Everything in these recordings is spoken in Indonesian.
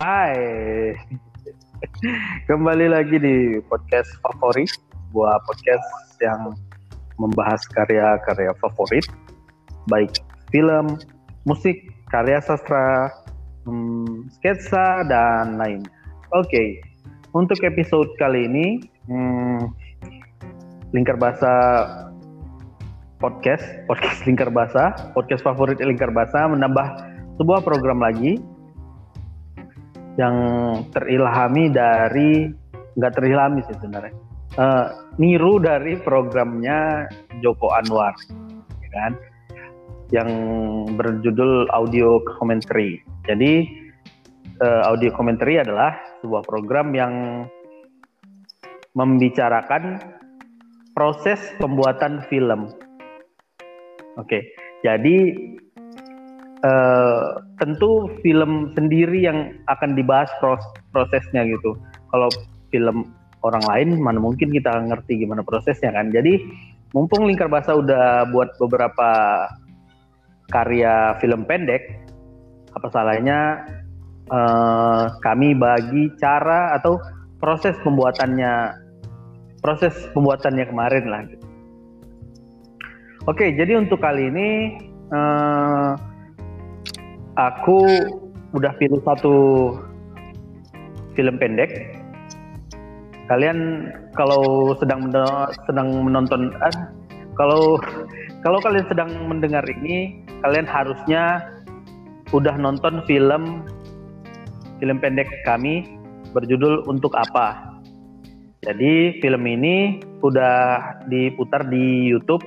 Hai, kembali lagi di podcast favorit, sebuah podcast yang membahas karya-karya favorit, baik film, musik, karya sastra, hmm, sketsa dan lain. Oke, untuk episode kali ini, hmm, Lingkar Bahasa podcast, podcast Lingkar Bahasa, podcast favorit Lingkar Bahasa menambah sebuah program lagi yang terilhami dari nggak terilhami sih sebenarnya. Uh, niru dari programnya Joko Anwar ya kan? Yang berjudul audio commentary. Jadi uh, audio commentary adalah sebuah program yang membicarakan proses pembuatan film. Oke okay. jadi uh, tentu film sendiri yang akan dibahas pros prosesnya gitu. Kalau film orang lain mana mungkin kita ngerti gimana prosesnya kan. Jadi mumpung Lingkar Bahasa udah buat beberapa karya film pendek, apa salahnya uh, kami bagi cara atau proses pembuatannya proses pembuatannya kemarin lah. Oke, jadi untuk kali ini uh, aku udah pilih satu film pendek. Kalian kalau sedang sedang menonton eh, kalau kalau kalian sedang mendengar ini, kalian harusnya udah nonton film film pendek kami berjudul Untuk Apa. Jadi film ini udah diputar di YouTube.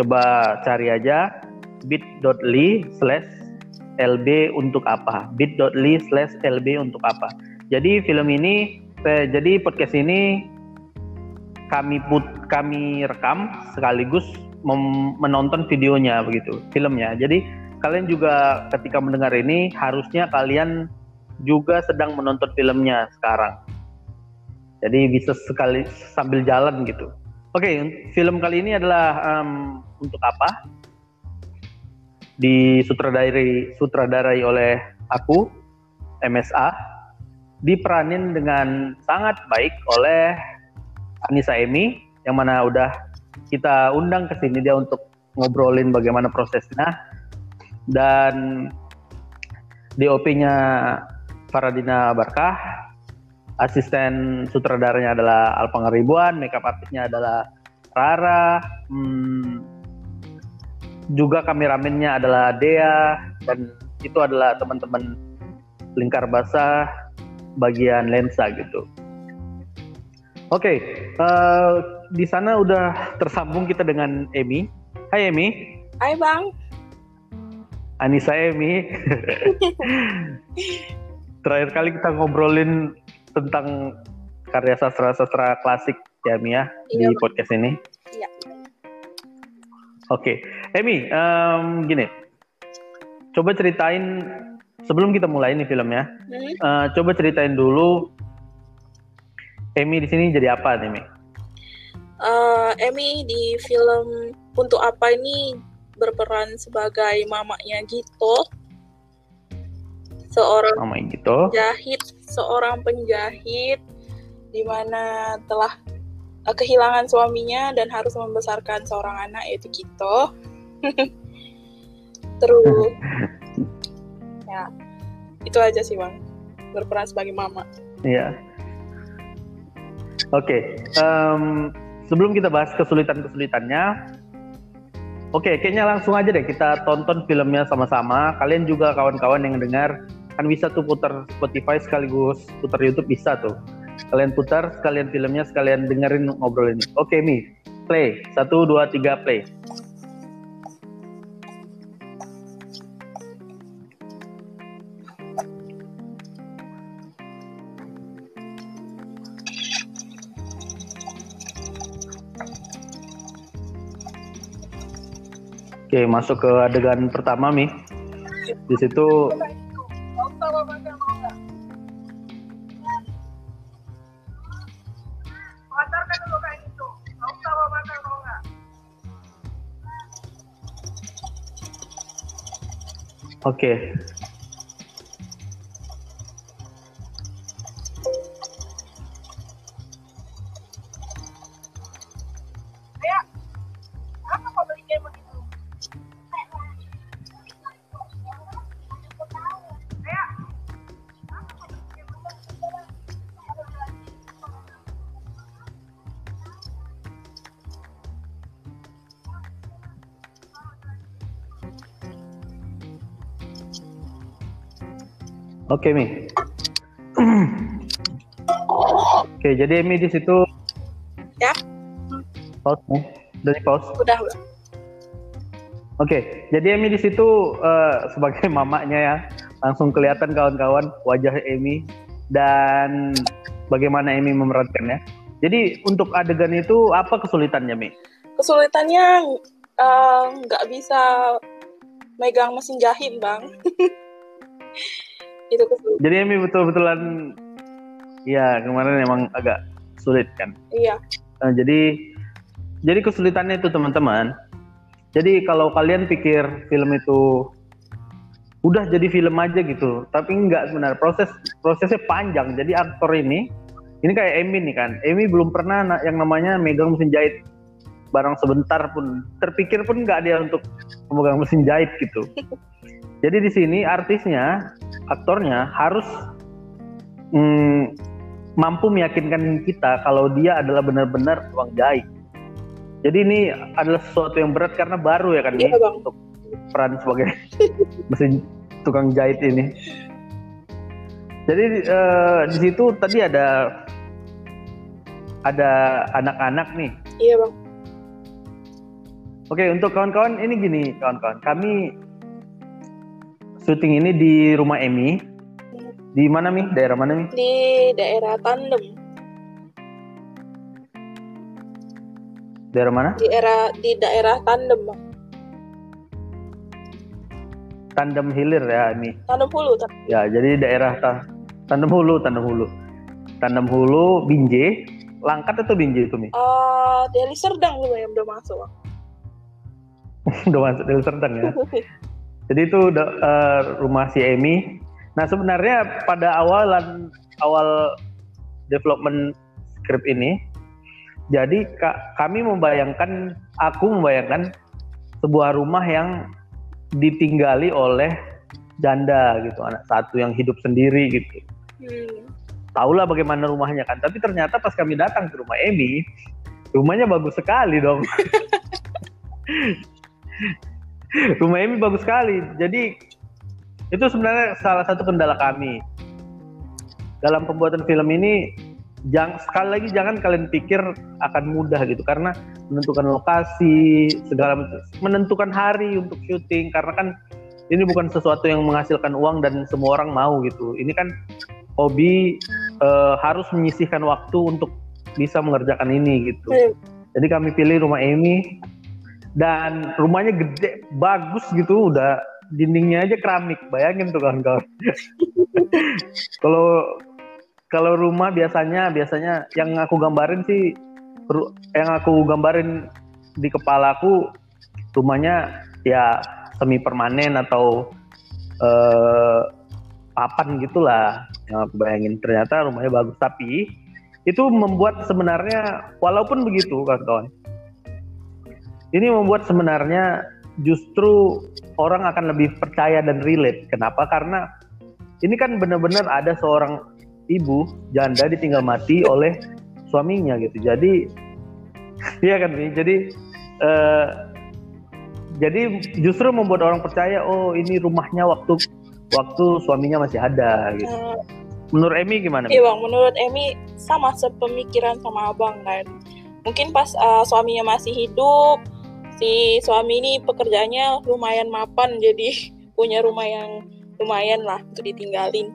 Coba cari aja bit.ly slash LB untuk apa? bit.ly slash LB untuk apa? Jadi film ini, eh, jadi podcast ini kami put kami rekam sekaligus menonton videonya begitu, filmnya. Jadi kalian juga ketika mendengar ini harusnya kalian juga sedang menonton filmnya sekarang. Jadi bisa sekali sambil jalan gitu. Oke, okay, film kali ini adalah um, untuk apa? Disutradarai sutradarai oleh aku MSA diperanin dengan sangat baik oleh Anissa Emi yang mana udah kita undang ke sini dia untuk ngobrolin bagaimana prosesnya. Dan DOP-nya Faradina Barkah asisten sutradaranya adalah Alpang Ribuan makeup artisnya adalah Rara hmm, juga kameramennya adalah Dea dan itu adalah teman-teman lingkar basah bagian lensa gitu. Oke, okay, uh, eh, di sana udah tersambung kita dengan Emi. Hai Emi. Hai Bang. Anissa Emi. Terakhir kali kita ngobrolin tentang karya sastra-sastra klasik ya Emi ya iya, di podcast ini. Iya. Oke, okay. Emi, um, gini, coba ceritain sebelum kita mulai nih filmnya, hmm? uh, coba ceritain dulu Emi di sini jadi apa nih, Emi? Uh, Emi di film untuk apa ini berperan sebagai mamanya Gito, seorang Mama Gito. penjahit, seorang penjahit di mana telah uh, kehilangan suaminya dan harus membesarkan seorang anak yaitu Kito. Terus ya itu aja sih bang berperan sebagai mama. Iya. Oke, okay. um, sebelum kita bahas kesulitan-kesulitannya, oke, okay, kayaknya langsung aja deh kita tonton filmnya sama-sama. Kalian juga kawan-kawan yang dengar kan bisa tuh putar Spotify sekaligus putar YouTube bisa tuh kalian putar sekalian filmnya sekalian dengerin ngobrol ini oke okay, Mi play satu dua tiga play Oke, masuk ke adegan pertama, Mi. Di situ Oke. Oke Mi. Oke, jadi Emi di situ. Ya. Pause nih. Dari pause. Udah, udah. Oke, jadi Emi di situ uh, sebagai mamanya ya, langsung kelihatan kawan-kawan wajah Emi dan bagaimana Emi memerankannya. Jadi untuk adegan itu apa kesulitannya Mi? Kesulitannya eh, nggak uh, bisa megang mesin jahit bang. itu kesulitan. Jadi Emi betul-betulan, ya kemarin emang agak sulit kan? Iya. Nah, jadi jadi kesulitannya itu teman-teman. Jadi kalau kalian pikir film itu udah jadi film aja gitu, tapi enggak sebenarnya proses prosesnya panjang. Jadi aktor ini ini kayak Emi nih kan. Emi belum pernah yang namanya megang mesin jahit barang sebentar pun terpikir pun nggak dia untuk memegang mesin jahit gitu. Jadi di sini artisnya, aktornya harus mm, mampu meyakinkan kita kalau dia adalah benar-benar tukang jahit. Jadi ini adalah sesuatu yang berat karena baru ya kan iya, nih untuk peran sebagai mesin tukang jahit ini. Jadi uh, di situ tadi ada ada anak-anak nih. Iya bang. Oke untuk kawan-kawan ini gini kawan-kawan kami syuting ini di rumah Emi. Di mana nih? Daerah mana nih? Di daerah Tandem. Daerah mana? Di daerah di daerah Tandem, Bang. Tandem Hilir ya ini. Tandem Hulu. Tandem. Ya, jadi daerah ta Tandem Hulu, Tandem Hulu. Tandem Hulu, Binjai, Langkat atau Binjai itu nih? Uh, Deli Serdang juga yang udah masuk, udah masuk Deli Serdang ya. jadi itu uh, rumah si Emi. Nah, sebenarnya pada awalan awal development script ini jadi kami membayangkan, aku membayangkan sebuah rumah yang ditinggali oleh janda gitu, anak satu yang hidup sendiri gitu. Hmm. Tahulah bagaimana rumahnya kan, tapi ternyata pas kami datang ke rumah Emi, rumahnya bagus sekali dong. rumah Emi bagus sekali. Jadi itu sebenarnya salah satu kendala kami. Dalam pembuatan film ini jangan sekali lagi jangan kalian pikir akan mudah gitu. Karena menentukan lokasi segala menentukan hari untuk syuting karena kan ini bukan sesuatu yang menghasilkan uang dan semua orang mau gitu. Ini kan hobi e, harus menyisihkan waktu untuk bisa mengerjakan ini gitu. Hmm. jadi kami pilih rumah Amy dan rumahnya gede bagus gitu udah dindingnya aja keramik. Bayangin tuh kawan-kawan. Kalau kalau rumah biasanya biasanya yang aku gambarin sih yang aku gambarin di kepala aku rumahnya ya semi permanen atau eh, papan gitulah. Yang aku bayangin ternyata rumahnya bagus. Tapi itu membuat sebenarnya walaupun begitu kawan-kawan ini membuat sebenarnya justru orang akan lebih percaya dan relate kenapa karena ini kan benar-benar ada seorang ibu janda ditinggal mati oleh suaminya gitu. Jadi iya kan nih. Jadi uh, jadi justru membuat orang percaya oh ini rumahnya waktu waktu suaminya masih ada gitu. Uh, menurut Emi gimana? Iya bang, menurut Emi sama sepemikiran sama abang kan. Mungkin pas uh, suaminya masih hidup, si suami ini pekerjaannya lumayan mapan jadi punya rumah yang lumayan lah untuk ditinggalin.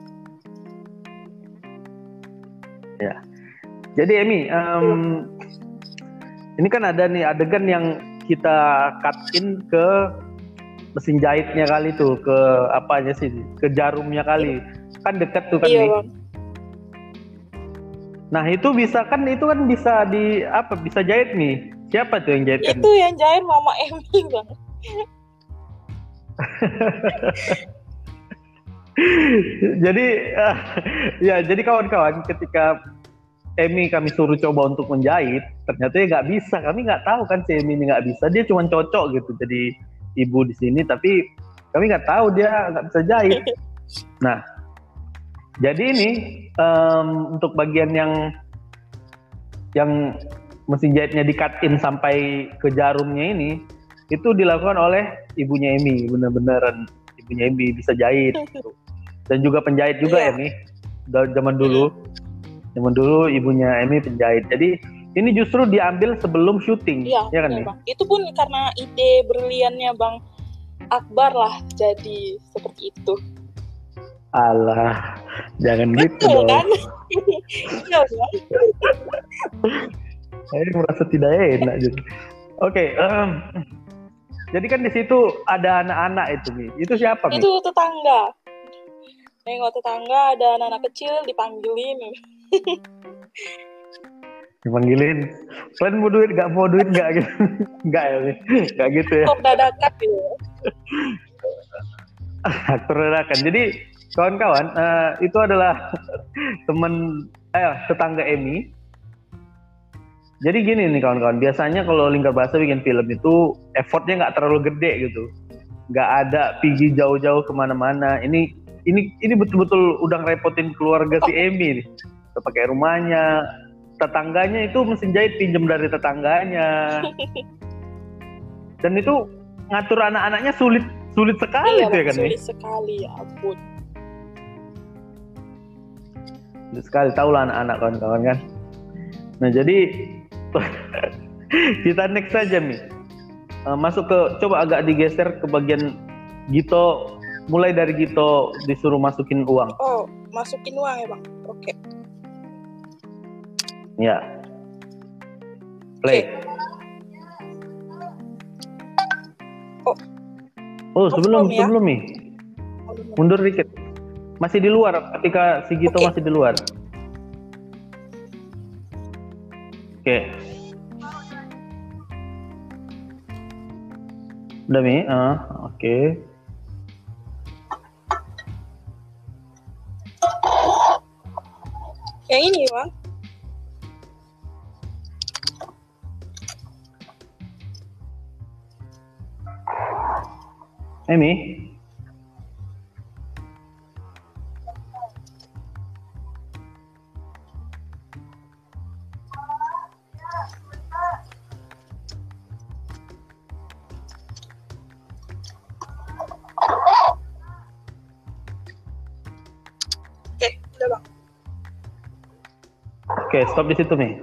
Ya. Jadi Emi, um, ini kan ada nih adegan yang kita cut in ke mesin jahitnya kali tuh, ke apanya sih, ke jarumnya kali. Kan dekat tuh kan iya, nih. Nah itu bisa kan itu kan bisa di apa bisa jahit nih. Siapa tuh yang jahit? Itu yang jahit Mama Emi bang. jadi uh, ya jadi kawan-kawan ketika Emi kami suruh coba untuk menjahit ternyata ya nggak bisa kami nggak tahu kan si Emi ini nggak bisa dia cuma cocok gitu jadi ibu di sini tapi kami nggak tahu dia nggak bisa jahit nah jadi ini um, untuk bagian yang yang mesin jahitnya dikatin sampai ke jarumnya ini itu dilakukan oleh ibunya Emi bener-beneran ibunya Emi bisa jahit gitu. dan juga penjahit juga Iya. Emi. Zaman dulu. Zaman dulu ibunya Emi penjahit. Jadi ini justru diambil sebelum syuting, Iya, ya kan? Bang. Itu pun karena ide briliannya Bang Akbar lah jadi seperti itu. Alah, jangan gitu dong. kan? Iya, Bang. Saya merasa tidak enak gitu. Oke, em, jadi kan di situ ada anak-anak itu, Mi. Itu siapa, Mi? Itu tetangga. Nengok tetangga ada anak-anak kecil dipanggilin. Dipanggilin. Kalian mau duit gak mau duit gak gitu? Gak ya, Mi? Gak gitu ya. Kok dadakan gitu. Aktor dadakan. Jadi kawan-kawan, eh, itu adalah teman eh tetangga Emi. Jadi gini nih kawan-kawan, biasanya kalau Lingkar Bahasa bikin film itu effortnya nggak terlalu gede gitu, nggak ada pergi jauh-jauh ke mana-mana. Ini ini ini betul-betul udah ngerepotin keluarga si Emi nih. Pakai rumahnya, tetangganya itu mesin jahit pinjem dari tetangganya. Dan itu ngatur anak-anaknya sulit sulit sekali Iya, tuh ya kan nih. sulit sekali ya ampun. Sulit sekali tahu lah anak-anak kawan-kawan kan. Nah jadi kita next saja mi. Eh, masuk ke coba agak digeser ke bagian Gito mulai dari Gito disuruh masukin uang. Oh, masukin uang ya bang. Oke. Ya. Play. Oh. Oh, sebelum belum ya? sebelum mi. Oh. Mundur dikit. Masih di luar ketika si Gito Oke. masih di luar. Oke. Udah Mi? Ah, oke. Yang ini bang. Emi? Oke, stop di situ nih.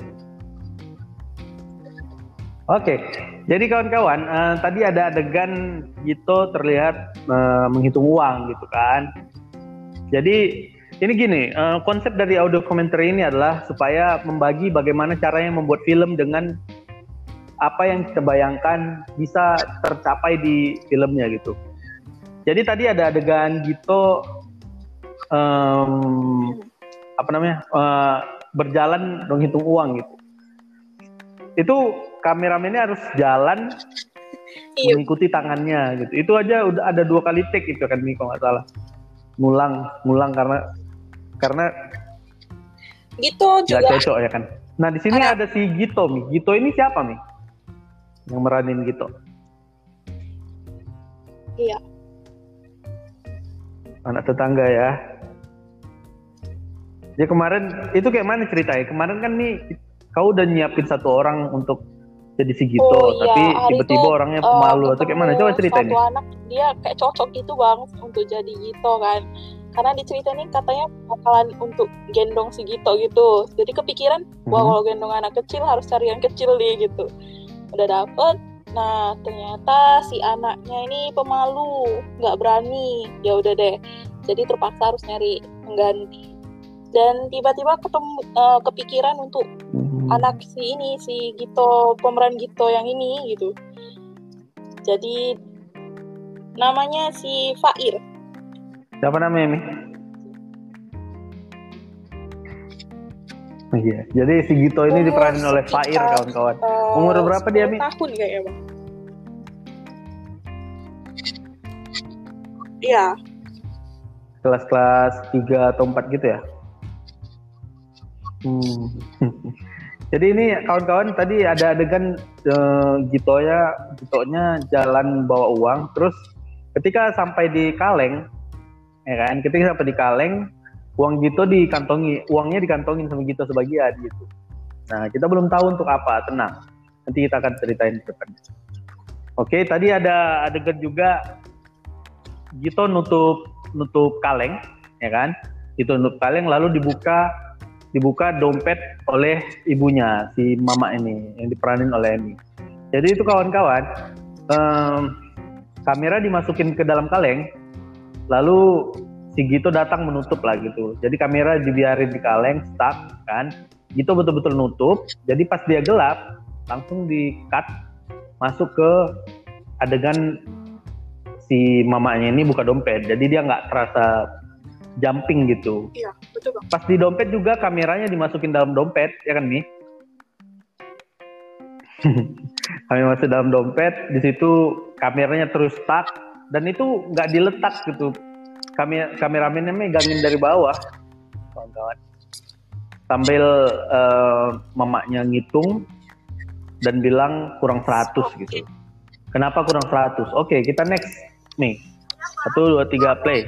Oke, jadi kawan-kawan, eh, tadi ada adegan Gito terlihat eh, menghitung uang gitu kan. Jadi ini gini, eh, konsep dari audio commentary ini adalah supaya membagi bagaimana caranya membuat film dengan apa yang kita bayangkan bisa tercapai di filmnya gitu. Jadi tadi ada adegan Gito em, apa namanya eh, berjalan menghitung uang gitu. Itu kameramennya harus jalan Iya. mengikuti tangannya gitu. Itu aja udah ada dua kali take itu kan nih kalau nggak salah. Ngulang, ngulang karena karena Gitu juga. cocok ya kan. Nah di sini Ada- ada si Gito nih. Gito ini siapa nih? Yang meranin Gito. Iya. Anak tetangga ya. Ya kemarin itu kayak mana ceritanya? Kemarin kan nih kau udah nyiapin satu orang untuk jadi si Gito, Oh, iya. tapi tiba-tiba orangnya Eh, pemalu atau kayak mana? Coba ceritain Satu anak dia kayak cocok gitu bang untuk jadi Gito kan. Karena di cerita ini katanya bakalan untuk gendong si Gito gitu. Jadi kepikiran, wah Mhm. kalau gendong anak kecil harus cari yang kecil nih gitu. Udah dapet. Nah ternyata si anaknya ini pemalu, nggak berani. Ya udah deh. Jadi terpaksa harus nyari pengganti. Dan tiba-tiba ketemu eh, kepikiran untuk Hmm. anak si ini si Gito pemeran Gito yang ini gitu jadi namanya si Fair Siapa namanya Mi? Oh, Iya, jadi si Gito ini Umur diperanin oleh Fair kawan-kawan. Eh, Umur berapa dia, 10 Mi? tahun kayaknya bang iya Kelas-kelas 3 atau 4 gitu ya? Hmm. Jadi ini kawan-kawan tadi ada adegan eh, Gito ya, Gitonya jalan bawa uang, terus ketika sampai di Kaleng, ya kan, ketika sampai di Kaleng, uang Gito dikantongi, uangnya dikantongin sama Gito sebagian gitu. Nah kita belum tahu untuk apa, tenang, nanti kita akan ceritain ke depan. Oke, tadi ada adegan juga Gito nutup nutup kaleng ya kan? Ditutup kaleng lalu dibuka dibuka dompet oleh ibunya si mama ini yang diperanin oleh Emi. Jadi itu kawan-kawan um, kamera dimasukin ke dalam kaleng lalu si Gito datang menutup lah gitu. Jadi kamera dibiarin di kaleng stuck kan. Gito betul-betul nutup. Jadi pas dia gelap langsung di cut masuk ke adegan si mamanya ini buka dompet. Jadi dia nggak terasa jumping gitu. Iya, betul bang. Pas di dompet juga kameranya dimasukin dalam dompet, ya kan nih? Kami masuk dalam dompet, di situ kameranya terus stuck dan itu nggak diletak gitu. Kami kameramennya megangin dari bawah, kawan-kawan. Sambil uh, mamanya ngitung dan bilang kurang 100 gitu. Kenapa kurang 100? Oke, kita next nih. Satu, dua, tiga, play.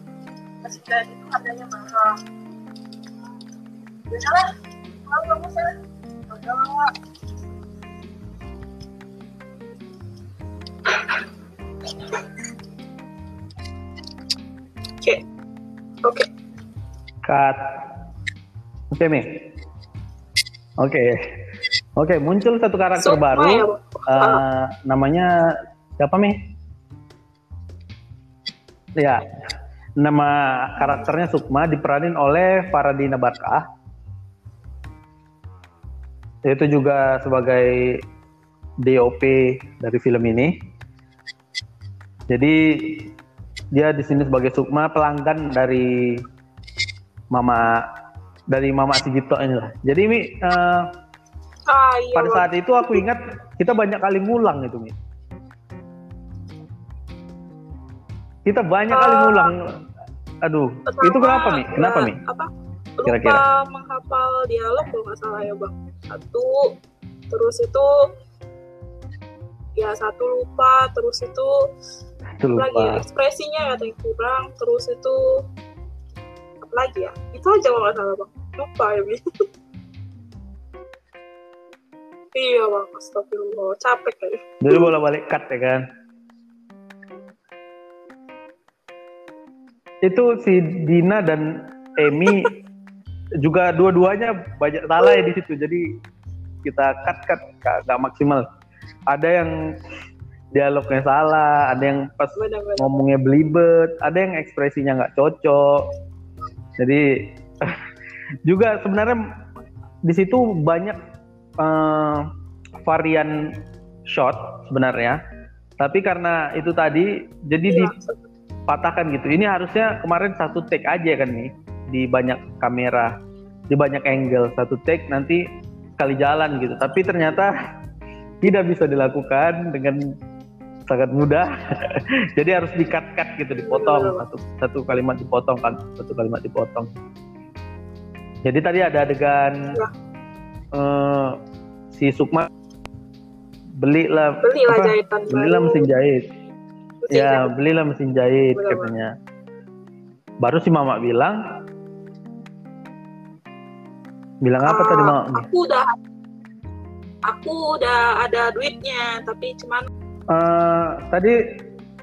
Ya, jadi itu harganya mahal. Ya lah, kalau kamu saya, udah lah. Oke, oke. Cut. Oke, Mi. Oke. Oke, muncul satu karakter Sukma baru. eh, namanya siapa, Mi? Ya. Nama karakternya Sukma diperanin oleh Faradina Barkah. Itu juga sebagai DOP dari film ini. Jadi dia di sini sebagai Sukma pelanggan dari Mama dari Mama Sigito ini lah. Jadi Mi Ah, iya, pada saat itu aku ingat kita banyak kali ngulang itu Mi. Kita banyak kali Ah. ngulang. Aduh, Pertama, itu kenapa Mi? Kenapa ya, Mi? Apa? Lupa Kira-kira. menghafal dialog kalau nggak salah ya bang. Satu, terus itu ya satu lupa, terus itu lagi ya, lupa. ekspresinya ada yang kurang, terus itu apa lagi ya? Itu aja kalau nggak salah bang. Lupa ya bi. iya bang, astagfirullah, capek kali. Jadi bola balik cut ya kan. Itu si Dina dan Emi juga dua-duanya banyak salah ya di situ. Jadi kita cut cut gak, gak maksimal. Ada yang dialognya salah, ada yang pas Benar-benar. ngomongnya belibet, ada yang ekspresinya nggak cocok. Jadi juga sebenarnya di situ banyak eh, varian shot sebenarnya. Tapi karena itu tadi jadi Iya, dipatahkan gitu. Ini harusnya kemarin satu take aja kan nih di banyak kamera, di banyak angle satu take nanti sekali jalan gitu. Tapi ternyata tidak bisa dilakukan dengan sangat mudah. Jadi harus di-cut-cut gitu, dipotong satu satu kalimat dipotong kan, satu kalimat dipotong. Jadi tadi ada adegan eh, si Sukma belilah belilah apa? jahitan belilah mesin jahit. Mesin Ya, jahit. belilah mesin jahit Benar, katanya. Baru si Mama bilang bilang apa Ah, tadi Mama? Aku udah aku udah ada duitnya, tapi cuman Eh, tadi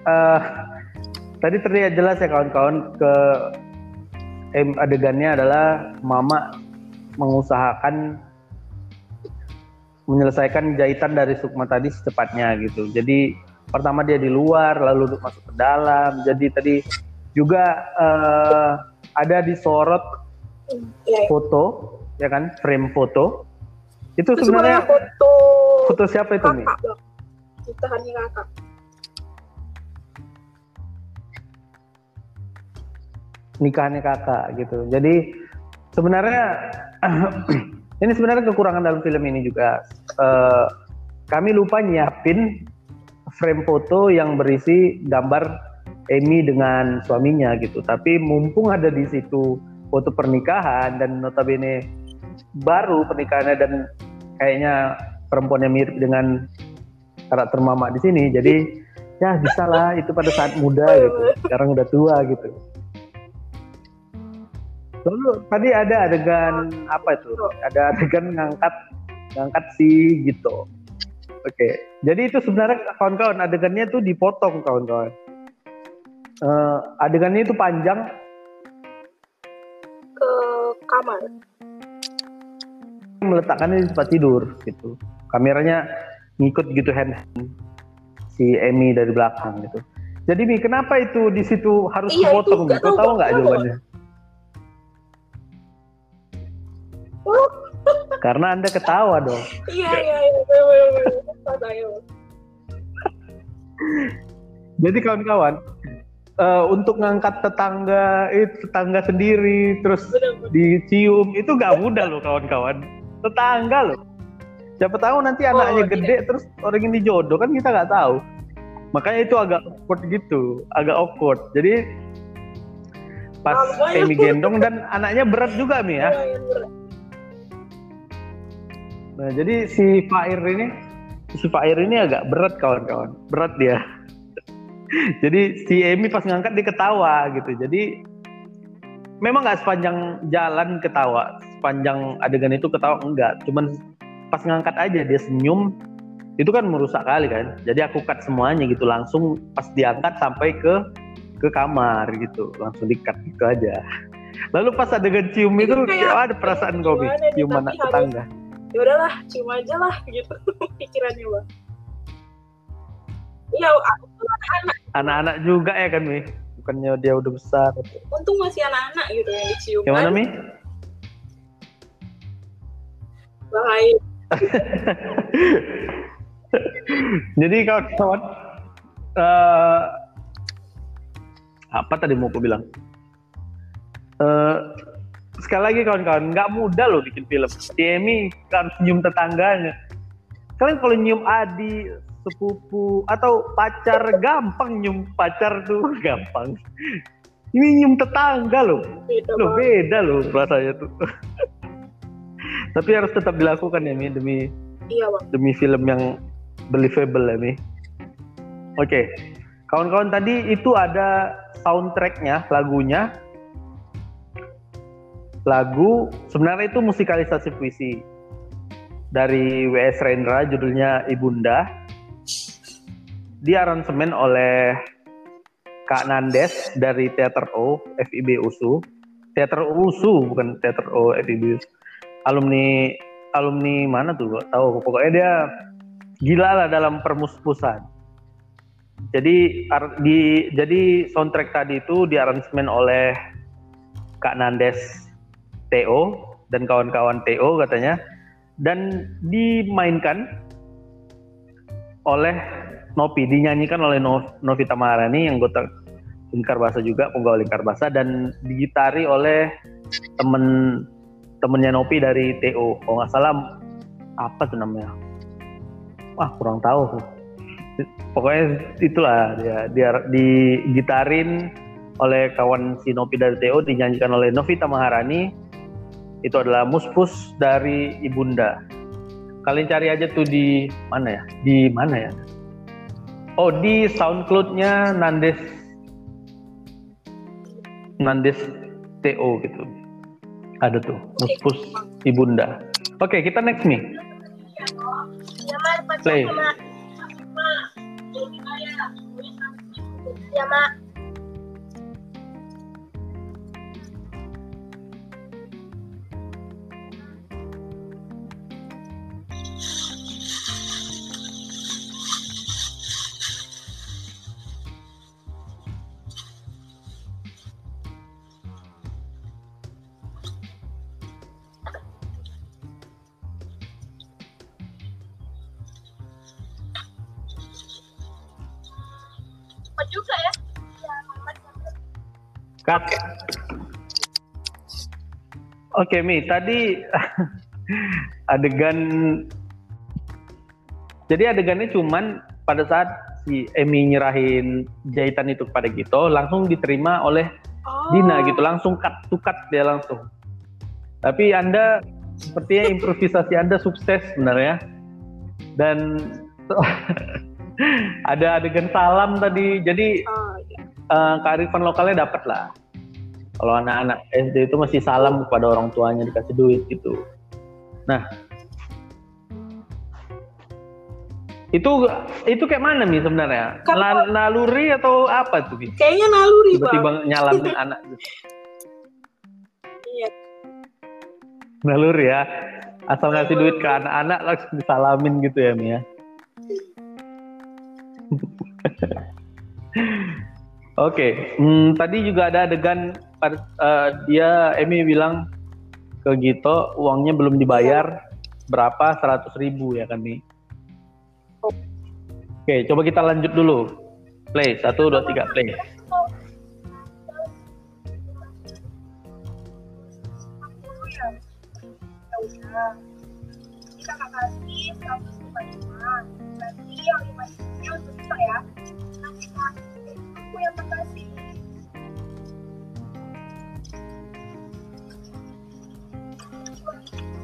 eh, tadi terlihat jelas ya kawan-kawan ke em, adegannya adalah Mama mengusahakan menyelesaikan jahitan dari Sukma tadi secepatnya gitu. Jadi pertama dia di luar lalu masuk ke dalam. Jadi tadi juga eh, ada disorot ya, ya. foto ya kan frame foto. Itu itu sebenarnya foto foto siapa itu nih? kita hanya kakak nikahannya kakak gitu. Jadi sebenarnya ini sebenarnya kekurangan dalam film ini juga. Uh, kami lupa nyiapin frame foto yang berisi gambar Amy dengan suaminya gitu. Tapi mumpung ada di situ foto pernikahan dan notabene baru pernikahannya dan kayaknya perempuannya mirip dengan karakter mama di sini. Jadi ya bisa lah itu pada saat muda gitu. Sekarang udah tua gitu. Lalu tadi ada adegan apa itu? Ada adegan ngangkat ngangkat si gitu. Oke, jadi itu sebenarnya kawan-kawan adegannya tuh dipotong kawan-kawan. Uh, adegannya itu panjang ke kamar. Meletakkannya di tempat tidur gitu. Kameranya ngikut gitu hand, si Emmy dari belakang gitu. Jadi Mi, kenapa itu di situ harus iya, dipotong? Kau tahu nggak jawabannya? Karena Anda ketawa dong. Iya, iya, iya. Jadi kawan-kawan, uh, untuk ngangkat tetangga itu tetangga sendiri terus Bener. dicium itu gak mudah loh kawan-kawan. Tetangga loh. Siapa tahu nanti oh, anaknya gede iya. terus orang ini jodoh kan kita nggak tahu. Makanya itu agak awkward gitu, agak awkward. Jadi pas oh, Emi gendong dan anaknya berat juga Mi ya. Iya, Nah, jadi si Fair ini si Fair ini agak berat kawan-kawan. Berat dia. jadi si Emi pas ngangkat dia ketawa gitu. Jadi memang nggak sepanjang jalan ketawa, sepanjang adegan itu ketawa enggak. Cuman pas ngangkat aja dia senyum itu kan merusak kali kan. Jadi aku cut semuanya gitu langsung pas diangkat sampai ke ke kamar gitu, langsung dikat gitu aja. Lalu pas adegan cium itu, itu kayak, ada perasaan kau cium anak tetangga ya udahlah cium aja lah gitu. Pikirannya bang. Iya anak-anak. Anak-anak juga ya kan mi? Bukannya dia udah besar. Untung masih anak-anak gitu yang dicium gimana mi? Bahaya. Jadi kawan-kawan uh, apa tadi mau aku bilang? Uh, sekali lagi kawan-kawan nggak mudah loh bikin film. Demi kan senyum tetangganya. Kalian kalau nyium adi sepupu atau pacar gampang nyium pacar tuh. Gampang. Ini nyium tetangga loh. Beda loh beda loh rasanya tuh. Tapi harus tetap dilakukan ya Mi demi iya, bang. demi film yang believable ya Mi. Oke. Kawan-kawan tadi itu ada soundtracknya lagunya lagu sebenarnya itu musikalisasi puisi. Dari W.S. Rendra judulnya Ibunda. Di aransemen oleh Kak Nandes dari Teater O FIB USU. Teater USU bukan Teater O FIB USU. Alumni alumni mana tuh gak tahu? Pokoknya dia gila lah dalam permuspusan. Jadi di jadi soundtrack tadi itu di aransemen oleh Kak Nandes TO dan kawan-kawan TO katanya dan dimainkan oleh Nopi dinyanyikan oleh Novita Maharani yang gota lingkar bahasa juga penggawa lingkar bahasa dan digitari oleh temen temennya Nopi dari TO kalau nggak salah apa tuh namanya? Wah kurang tahu pokoknya itulah dia dia digitarin oleh kawan si Nopi dari TO dinyanyikan oleh Novita Maharani itu adalah muspus dari ibunda. Kalian cari aja tuh di mana ya? Di mana ya? Oh di SoundCloud-nya Nandes Nandes TO gitu. Ada tuh muspus ibunda. Oke kita next nih. Play. Ya, Oke, Mi. Tadi adegan jadi adegannya cuman pada saat si Emi nyerahin jahitan itu kepada Gito langsung diterima oleh oh. Dina gitu langsung cut to cut dia langsung tapi anda sepertinya improvisasi anda sukses sebenarnya dan ada adegan salam tadi jadi oh, iya. uh, kearifan lokalnya dapat lah kalau anak-anak SD itu masih salam kepada orang tuanya dikasih duit gitu nah itu itu kayak mana nih sebenarnya? Kan, naluri atau apa tuh? Kayaknya naluri Tiba-tiba nyalamin anak. Iya. Naluri ya. Asal ngasih duit ke anak-anak langsung disalamin gitu ya Mia. Ya? Oke, okay. hmm, tadi juga ada adegan uh, dia Emi bilang ke Gito uangnya belum dibayar berapa seratus ribu ya kan nih Oke, coba kita lanjut dulu. Play, satu, dua, tiga, play.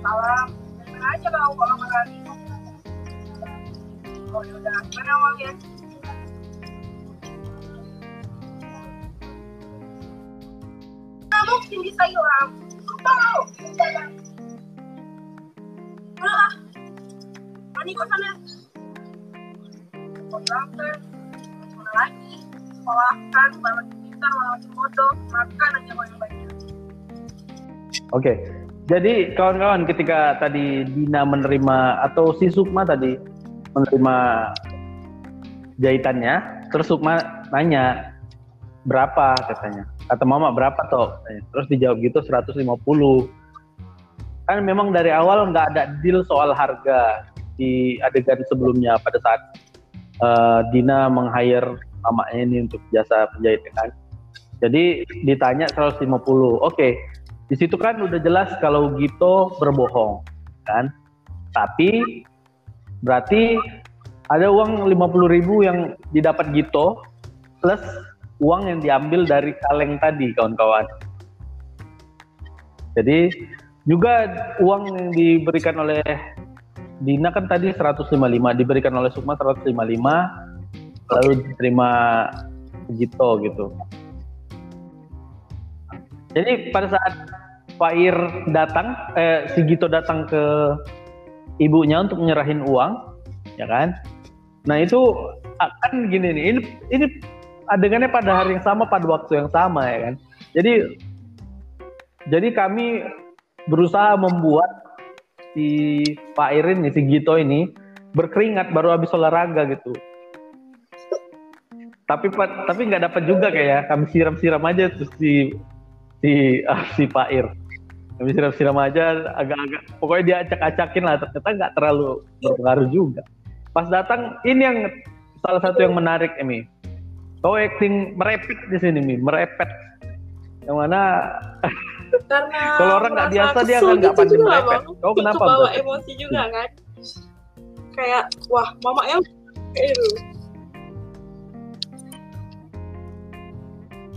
Salam. aja kalau kalau oh ya udah. Mana uangnya kamu tinggi sayuran. Tahu udah mani kok sana. Kontrakan mana lagi. Sekolahkan malah pintar. Malah bodoh. Makan aja banyak banyak. Oke, jadi kawan-kawan ketika tadi Dina menerima atau si Sukma tadi menerima jahitannya terus Sukma nanya berapa? katanya. Kata mama berapa toh terus dijawab gitu 150 kan memang dari awal nggak ada deal soal harga di adegan sebelumnya pada saat uh, Dina meng-hire mamanya ini untuk jasa penjahit kan. Jadi ditanya 150 oke di situ kan udah jelas kalau Gito berbohong kan tapi Berarti ada uang 50 ribu yang didapat Gito plus uang yang diambil dari kaleng tadi kawan-kawan. Jadi juga uang yang diberikan oleh Dina kan tadi 155 diberikan oleh Sukma 155 lalu diterima Gito gitu. Jadi pada saat Pak Ir datang, eh, si Gito datang ke ibunya untuk menyerahin uang, ya kan? Nah itu kan gini nih, ini ini adegannya pada hari yang sama pada waktu yang sama ya kan. Jadi jadi kami berusaha membuat si Pak Irin nih, si Gito ini berkeringat baru habis olahraga gitu. Tapi tapi nggak dapat juga kayak kami siram-siram aja terus si si uh, si Pak Ir kami siram-siram aja agak-agak pokoknya dia acak-acakin lah ternyata nggak terlalu berpengaruh juga. Pas datang ini yang salah satu yang menarik Emi. Kau acting merepet di sini Mi. Merepet. Yang mana? Karena kalau orang nggak biasa dia kan nggak pandai merepet. Kau kenapa bawa emosi juga kan? Kayak wah mama yang kayak itu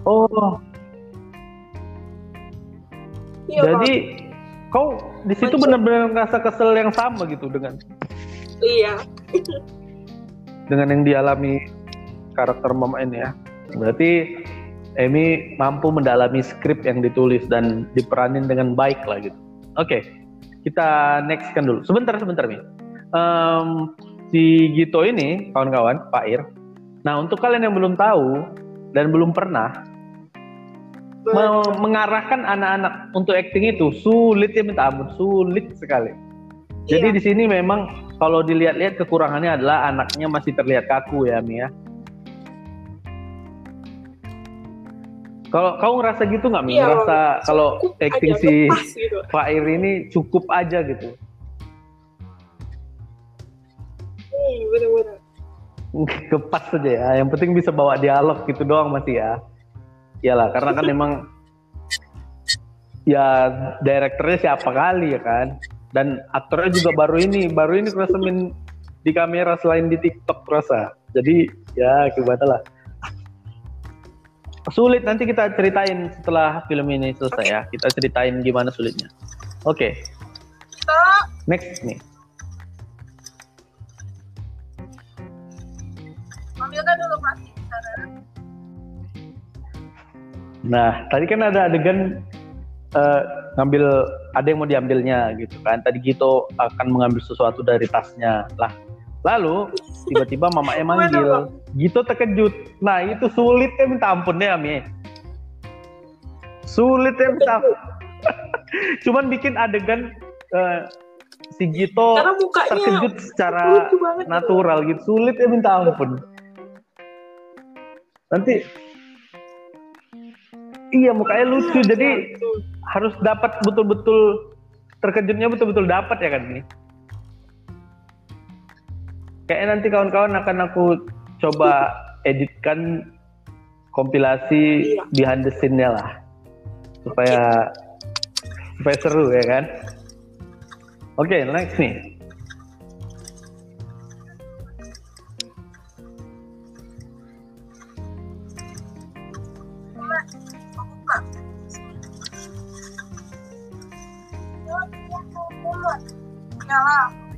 oh Iya, Jadi Pak. kau di situ benar-benar ngerasa kesel yang sama gitu dengan Iya. dengan yang dialami karakter mama ini ya. Berarti Emi mampu mendalami skrip yang ditulis dan diperanin dengan baik lah gitu. Oke, okay, kita next kan dulu. Sebentar, sebentar nih. Um, si Gito ini, kawan-kawan, Pak Ir. Nah, untuk kalian yang belum tahu dan belum pernah, mengarahkan anak-anak untuk acting itu sulit ya minta ampun, sulit sekali. Jadi iya. di sini memang kalau dilihat-lihat kekurangannya adalah anaknya masih terlihat kaku ya Mia. Kalau kau ngerasa gitu nggak Mia? Iya, ngerasa kalau acting si gitu. Fair ini cukup aja gitu? Hmm, bener-bener. Kepas saja ya. Yang penting bisa bawa dialog gitu doang masih ya. Iyalah, karena kan memang ya direkturnya siapa kali ya kan. Dan aktornya juga baru ini, baru ini kerasa main di kamera selain di TikTok rasa. Jadi ya gimana lah. Sulit nanti kita ceritain setelah film ini selesai okay. ya. Kita ceritain gimana sulitnya. Oke. Okay. Next nih. Nah, tadi kan ada adegan uh, ngambil ada yang mau diambilnya gitu kan. Tadi Gito akan mengambil sesuatu dari tasnya. Lah, lalu tiba-tiba mamanya manggil. Gito terkejut. Nah, itu sulit ya minta ampun deh Ami. Sulit ya minta ampun. Cuman bikin adegan uh, si Gito terkejut secara natural gitu. Sulit ya minta ampun. Nanti Iya mukanya lucu iya, jadi betul. harus dapat betul-betul terkejutnya betul-betul dapat ya kan ini. Kayaknya nanti kawan-kawan akan aku coba editkan kompilasi iya. behind the scene-nya lah supaya supaya seru ya kan. Oke, okay, next nih.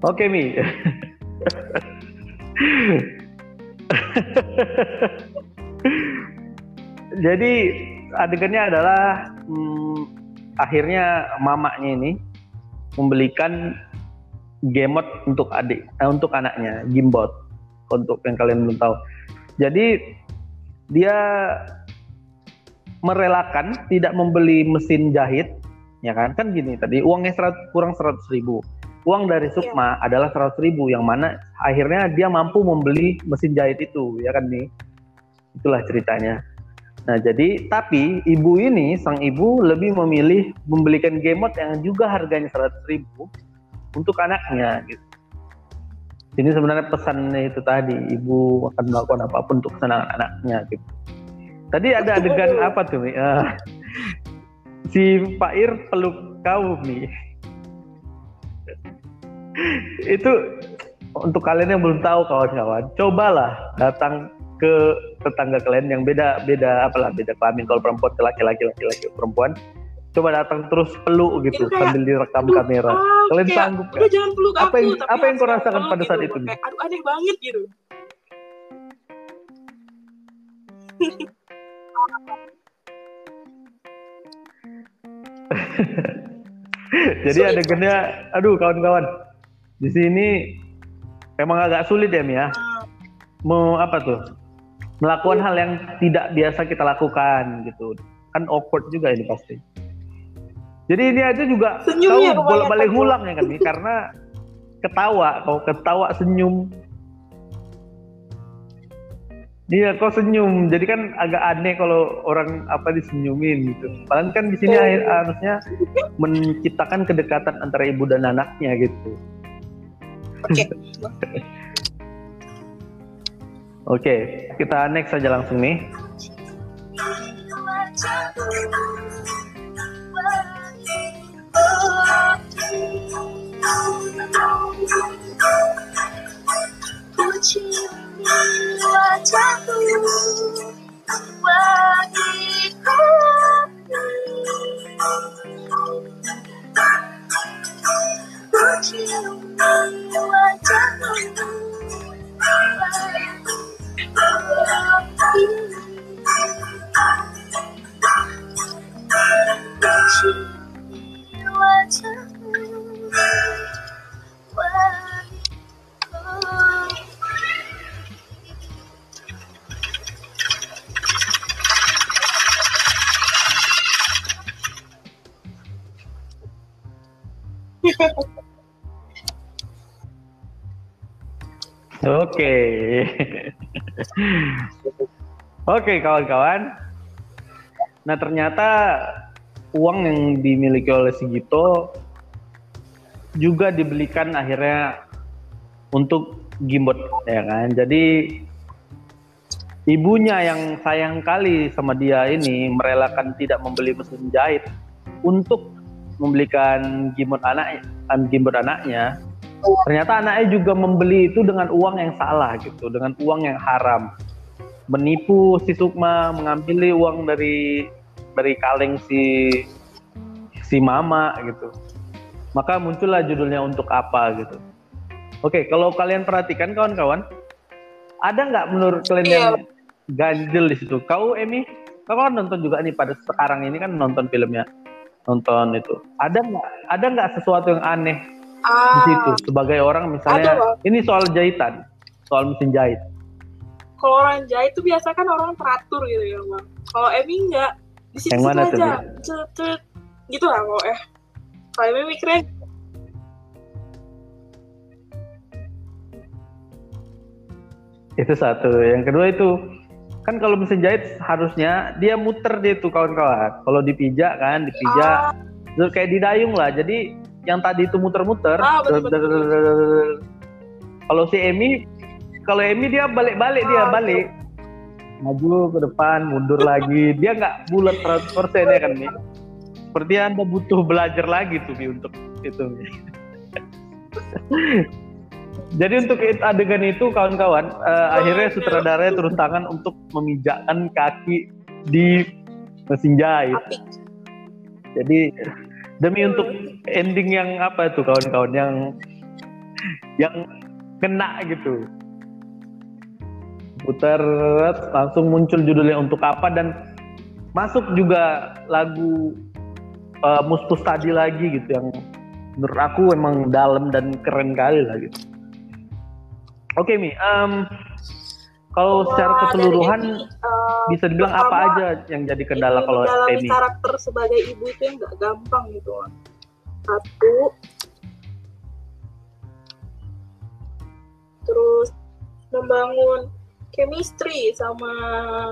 Oke, Mi. Jadi adegannya adalah hmm, akhirnya mamanya ini membelikan gamebot untuk adik, eh, untuk anaknya, gimbot untuk yang kalian belum tahu. Jadi dia merelakan tidak membeli mesin jahit ya kan kan gini tadi uangnya serat, kurang seratus ribu uang dari iya. Sukma yeah. adalah seratus ribu yang mana akhirnya dia mampu membeli mesin jahit itu ya kan nih itulah ceritanya nah jadi tapi ibu ini sang ibu lebih memilih membelikan gamebot yang juga harganya seratus ribu untuk anaknya gitu ini sebenarnya pesannya itu tadi ibu akan melakukan apa pun untuk kesenangan anaknya gitu tadi ada adegan apa tuh uh, si Pak Ir peluk kau nih. Itu untuk kalian yang belum tahu kawan-kawan, cobalah datang ke tetangga kalian yang beda beda apalah beda kelamin. Kalau perempuan ke laki-laki laki-laki perempuan coba datang terus peluk gitu kayak, sambil direkam aduh, kamera. ah, kalian kayak, sanggup udah jangan peluk apa yang aku, apa yang kau rasakan pada saat gitu, itu kayak, aduh aneh banget gitu. Jadi ada adegannya, aduh kawan-kawan, di sini memang agak sulit ya Mia. Mau apa tuh? Melakukan hal yang tidak biasa kita lakukan gitu. Kan awkward juga ini pasti. Jadi ini aja juga Senyumnya kau bolak-balik ngulang ya kan nih karena ketawa, kau ketawa senyum Iya, kok senyum. Jadi kan agak aneh kalau orang apa disenyumin gitu. Padahal kan di sini oh. harusnya menciptakan kedekatan antara ibu dan anaknya gitu. Oke. Okay. Oke, okay, kita next saja langsung nih. wajahku bagiku Oke, kawan-kawan. Nah, ternyata uang yang dimiliki oleh Sigito juga dibelikan akhirnya untuk Gimbot ya kan. Jadi ibunya yang sayang kali sama dia ini merelakan tidak membeli mesin jahit untuk membelikan Gimbot anak Gimbot anaknya ternyata anaknya juga membeli itu dengan uang yang salah gitu, dengan uang yang haram. Menipu si Sukma, mengambil uang dari dari kaleng si si mama gitu. Maka muncullah judulnya untuk apa gitu. Oke, kalau kalian perhatikan kawan-kawan, ada nggak menurut kalian yang iya. ganjel di situ? Kau Emi, kau kan nonton juga nih pada sekarang ini kan nonton filmnya, nonton itu. Ada nggak? Ada nggak sesuatu yang aneh ah, di situ sebagai orang misalnya ada, ini soal jahitan soal mesin jahit kalau orang jahit itu biasa kan orang teratur gitu ya bang. Kalau Emi enggak. Di situ aja. Cet, cet, gitu lah kalau eh. Kalau Emi mikirnya itu satu. Yang kedua itu kan kalau mesin jahit harusnya dia muter dia tuh kawan-kawan. Kalau dipijak kan dipijak ah. kayak didayung lah. Jadi yang tadi itu muter-muter. Ah, kalau si Emi, kalau Emi dia balik-balik dia balik. Maju ke depan, mundur lagi. Dia nggak bulat 100% ya kan nih. Seperti Anda butuh belajar lagi tuh Mi untuk itu. Jadi untuk adegan itu kawan-kawan, uh, akhirnya sutradaranya turun tangan untuk memijakkan kaki di mesin jahit. Jadi demi untuk ending yang apa itu kawan-kawan yang yang kena gitu putar langsung muncul judulnya untuk apa dan masuk juga lagu uh, Muspus tadi lagi gitu yang menurut aku emang dalam dan keren kali lah gitu. Oke okay, Mi, um, kalau secara keseluruhan ini, uh, bisa dibilang apa aja yang jadi kendala kalau Emi? karakter sebagai ibu itu yang nggak gampang gitu. Satu, terus membangun chemistry sama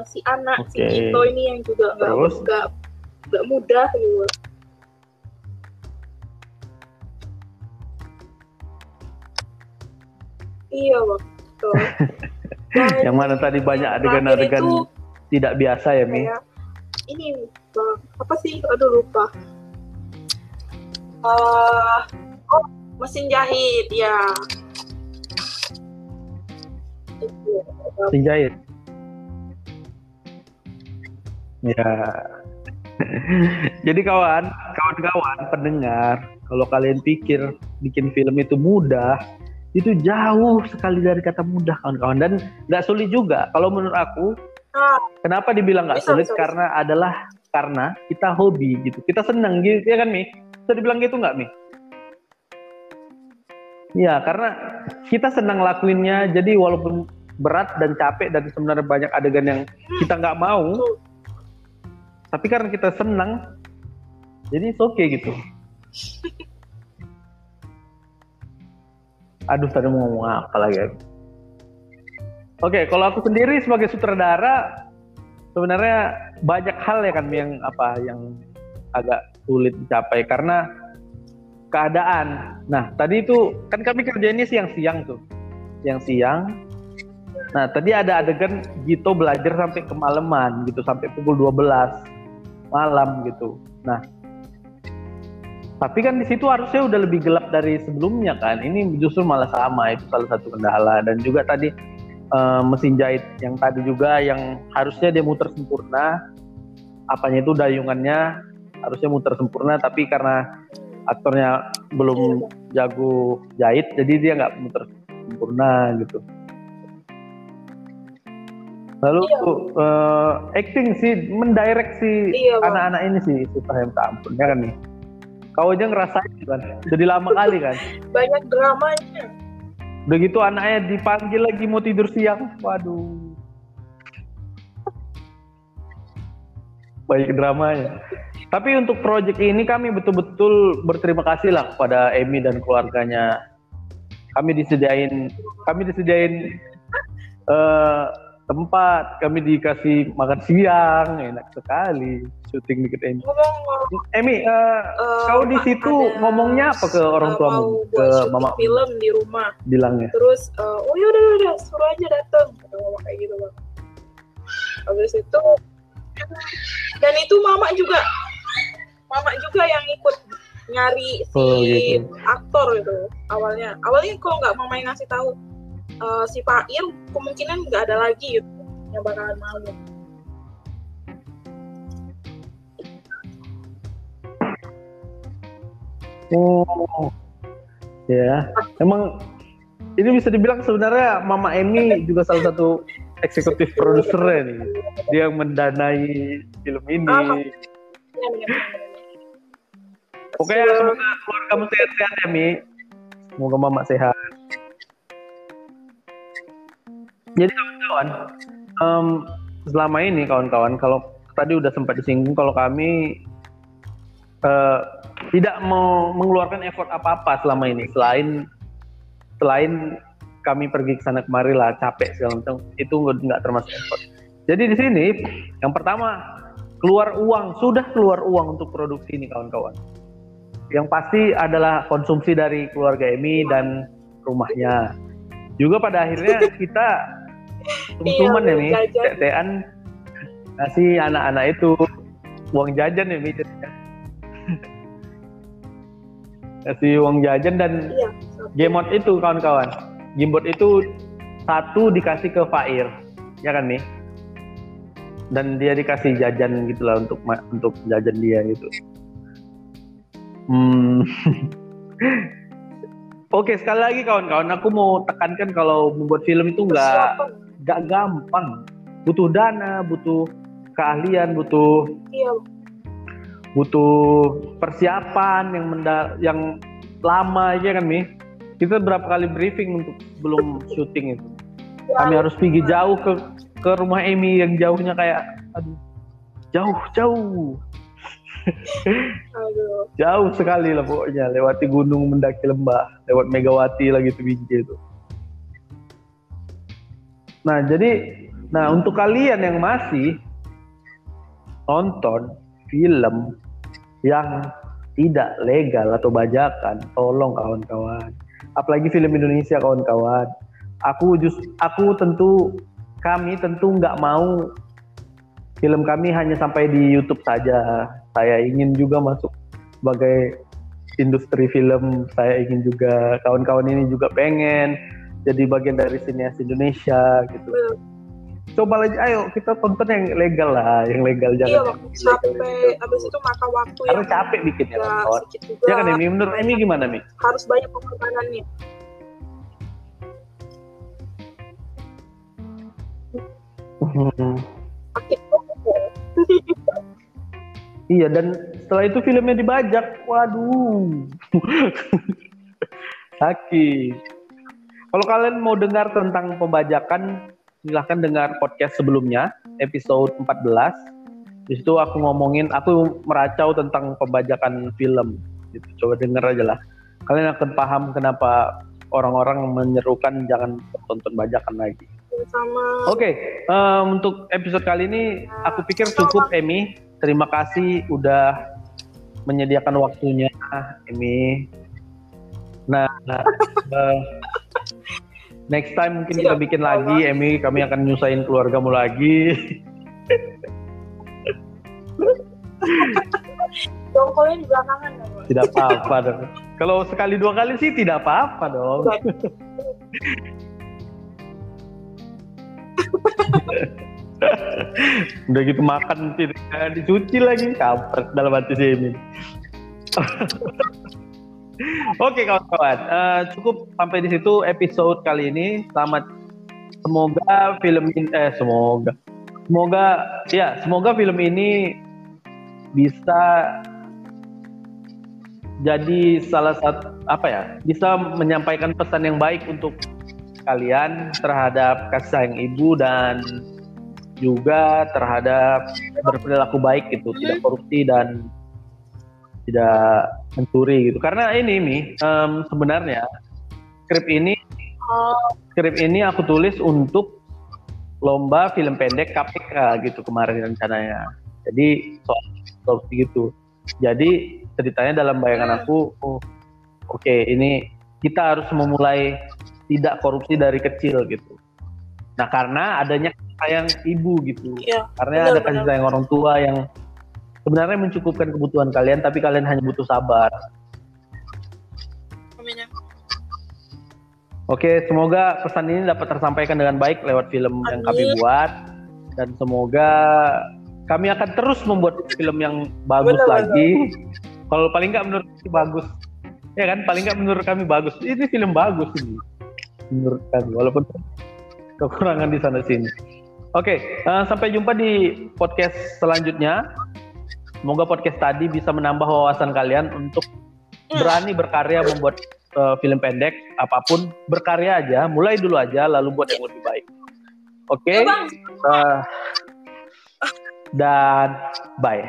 si anak okay. si Ito ini yang juga nggak nggak mudah gitu. Iya waktu. yang mana tadi banyak adegan-adegan tidak biasa ya Mi? ini apa sih? Aduh lupa. Uh, oh mesin jahit ya. Mesin jahit. Ya. Jadi kawan, kawan-kawan pendengar, kalau kalian pikir bikin film itu mudah, itu jauh sekali dari kata mudah kawan-kawan. Dan nggak sulit juga. Kalau menurut aku kenapa dibilang nggak sulit? bisa, karena adalah karena kita hobi gitu. Kita senang gitu ya kan mi? Bisa dibilang gitu nggak mi ya karena kita senang lakuinnya jadi walaupun berat dan capek dan sebenarnya banyak adegan yang kita nggak mau tapi karena kita senang jadi oke okay gitu aduh tadi mau ngomong apa lagi ya? Oke, kalau aku sendiri sebagai sutradara sebenarnya banyak hal ya kan yang apa yang agak sulit dicapai karena keadaan. Nah, tadi itu kan kami kerjanya siang-siang tuh. Siang-siang. Nah, tadi ada adegan Gito belajar sampai kemalaman gitu, sampai pukul 12 malam gitu. Nah, tapi kan di situ harusnya udah lebih gelap dari sebelumnya kan. Ini justru malah sama itu salah satu kendala dan juga tadi uh, mesin jahit yang tadi juga yang harusnya dia muter sempurna. Apanya itu dayungannya harusnya muter sempurna tapi karena aktornya belum jago jahit jadi dia nggak muter sempurna gitu. Lalu iya. uh, acting sih mendirect si iya, anak-anak ini sih susah yang ampun ya kan nih. Kau aja ngerasain kan, jadi lama kali kan. Banyak dramanya. Begitu anaknya dipanggil lagi mau tidur siang, waduh. Banyak dramanya. Tapi untuk proyek ini kami betul-betul berterima kasih lah kepada Emi dan keluarganya. Kami disediain, kami disediain uh, tempat, kami dikasih makan siang, enak sekali syuting dikit Emi. Emi, uh, uh, kau di situ ngomongnya apa ke orang tuamu, ke mama? Film di rumah. Bilangnya. Terus, uh, oh ya udah udah suruh aja datang, ngomong kayak gitu bang. Habis itu, dan itu mama juga mama juga yang ikut nyari si oh, gitu. aktor itu awalnya awalnya kok nggak mama yang ngasih tahu uh, si Pak Ir kemungkinan nggak ada lagi gitu yang bakalan mau Oh, ya. Emang ini bisa dibilang sebenarnya Mama Emi juga salah satu eksekutif produsernya nih. Dia yang mendanai film ini. Oh, Oke, okay, semoga keluarga sehat-sehat ya, Mi. Semoga Mama sehat. Jadi kawan-kawan, um, selama ini kawan-kawan, kalau tadi udah sempat disinggung kalau kami uh, tidak mau mengeluarkan effort apa-apa selama ini selain selain kami pergi ke sana kemari lah capek segala macam itu nggak termasuk effort. Jadi di sini yang pertama keluar uang sudah keluar uang untuk produksi ini kawan-kawan yang pasti adalah konsumsi dari keluarga Emi dan rumahnya. Juga pada akhirnya kita sungsuman iya, ya nih, tetean ngasih anak-anak itu uang jajan ya Mi. Ngasih uang jajan dan iya, Gmod itu kawan-kawan. Gimbot itu satu dikasih ke Fair, ya kan Mi? Dan dia dikasih jajan gitulah untuk untuk jajan dia gitu. Hmm. Oke sekali lagi kawan-kawan, aku mau tekankan kalau membuat film itu nggak nggak gampang, butuh dana, butuh keahlian, butuh iya. butuh persiapan yang menda yang lama ya kan mi. Kita berapa kali briefing untuk belum syuting itu. Kami harus pergi jauh ke ke rumah Emi yang jauhnya kayak aduh jauh jauh Jauh sekali lah pokoknya lewati gunung mendaki lembah, lewat Megawati lagi tuh biji itu. Nah jadi, nah untuk kalian yang masih nonton film yang tidak legal atau bajakan, tolong kawan-kawan. Apalagi film Indonesia kawan-kawan. Aku just, aku tentu kami tentu nggak mau film kami hanya sampai di YouTube saja. Saya ingin juga masuk sebagai industri film. Saya ingin juga kawan-kawan ini juga pengen jadi bagian dari sinias Indonesia gitu. Coba aja, ayo kita tonton yang legal lah, yang legal jangan. Iya, sampai habis itu maka waktu Karena yang capek bikin ya, kawan. Ya kan ini menurut Emi gimana Mi? Harus banyak pengorbanannya. Hmm. Iya dan setelah itu filmnya dibajak. Waduh. Sakit kalau kalian mau dengar tentang pembajakan silahkan dengar podcast sebelumnya episode 14 di situ aku ngomongin aku meracau tentang pembajakan film. Gitu coba denger aja lah. Kalian akan paham kenapa orang-orang menyerukan jangan tonton bajakan lagi. Sama. Oke, okay, um, untuk episode kali ini aku pikir cukup Emi. Terima kasih udah menyediakan waktunya Emi. Nah, uh, next time mungkin kita bikin lagi Emi, kami akan nyusahin keluargamu lagi. Dongkolnya di belakangan ya, Tidak apa-apa dong. Kalau sekali dua kali sih tidak apa-apa dong. Udah gitu makan tidak dicuci lagi. Kampret dalam hati si Emin. Oke kawan-kawan, uh, cukup sampai di situ episode kali ini. Selamat. Semoga film ini eh semoga. Semoga ya semoga film ini bisa jadi salah satu apa ya bisa menyampaikan pesan yang baik untuk kalian terhadap kasih sayang ibu dan juga terhadap berperilaku baik gitu, tidak korupsi dan tidak mencuri gitu. Karena ini mi um, sebenarnya skrip ini skrip ini aku tulis untuk lomba film pendek KPK gitu kemarin rencananya. Jadi soal korupsi gitu. Jadi ceritanya dalam bayangan aku, oh, oke okay, ini kita harus memulai tidak korupsi dari kecil gitu. Nah karena adanya sayang ibu gitu, iya. karena Benar, ada kasih benar. sayang orang tua yang sebenarnya mencukupkan kebutuhan kalian, tapi kalian hanya butuh sabar. Amin ya. Oke, semoga pesan ini dapat tersampaikan dengan baik lewat film yang kami Amin. buat dan semoga kami akan terus membuat film yang bagus Benar, lagi. Kalau paling nggak menurut kami bagus, ya kan? Paling nggak menurut kami bagus. Ini film bagus ini menurut kami, walaupun kekurangan di sana sini. Oke, eh, sampai jumpa di podcast selanjutnya. Semoga podcast tadi bisa menambah wawasan kalian untuk berani berkarya membuat eh, film pendek apa pun berkarya aja mulai dulu aja lalu buat yang lebih baik oke Ya, Bang. eh, dan bye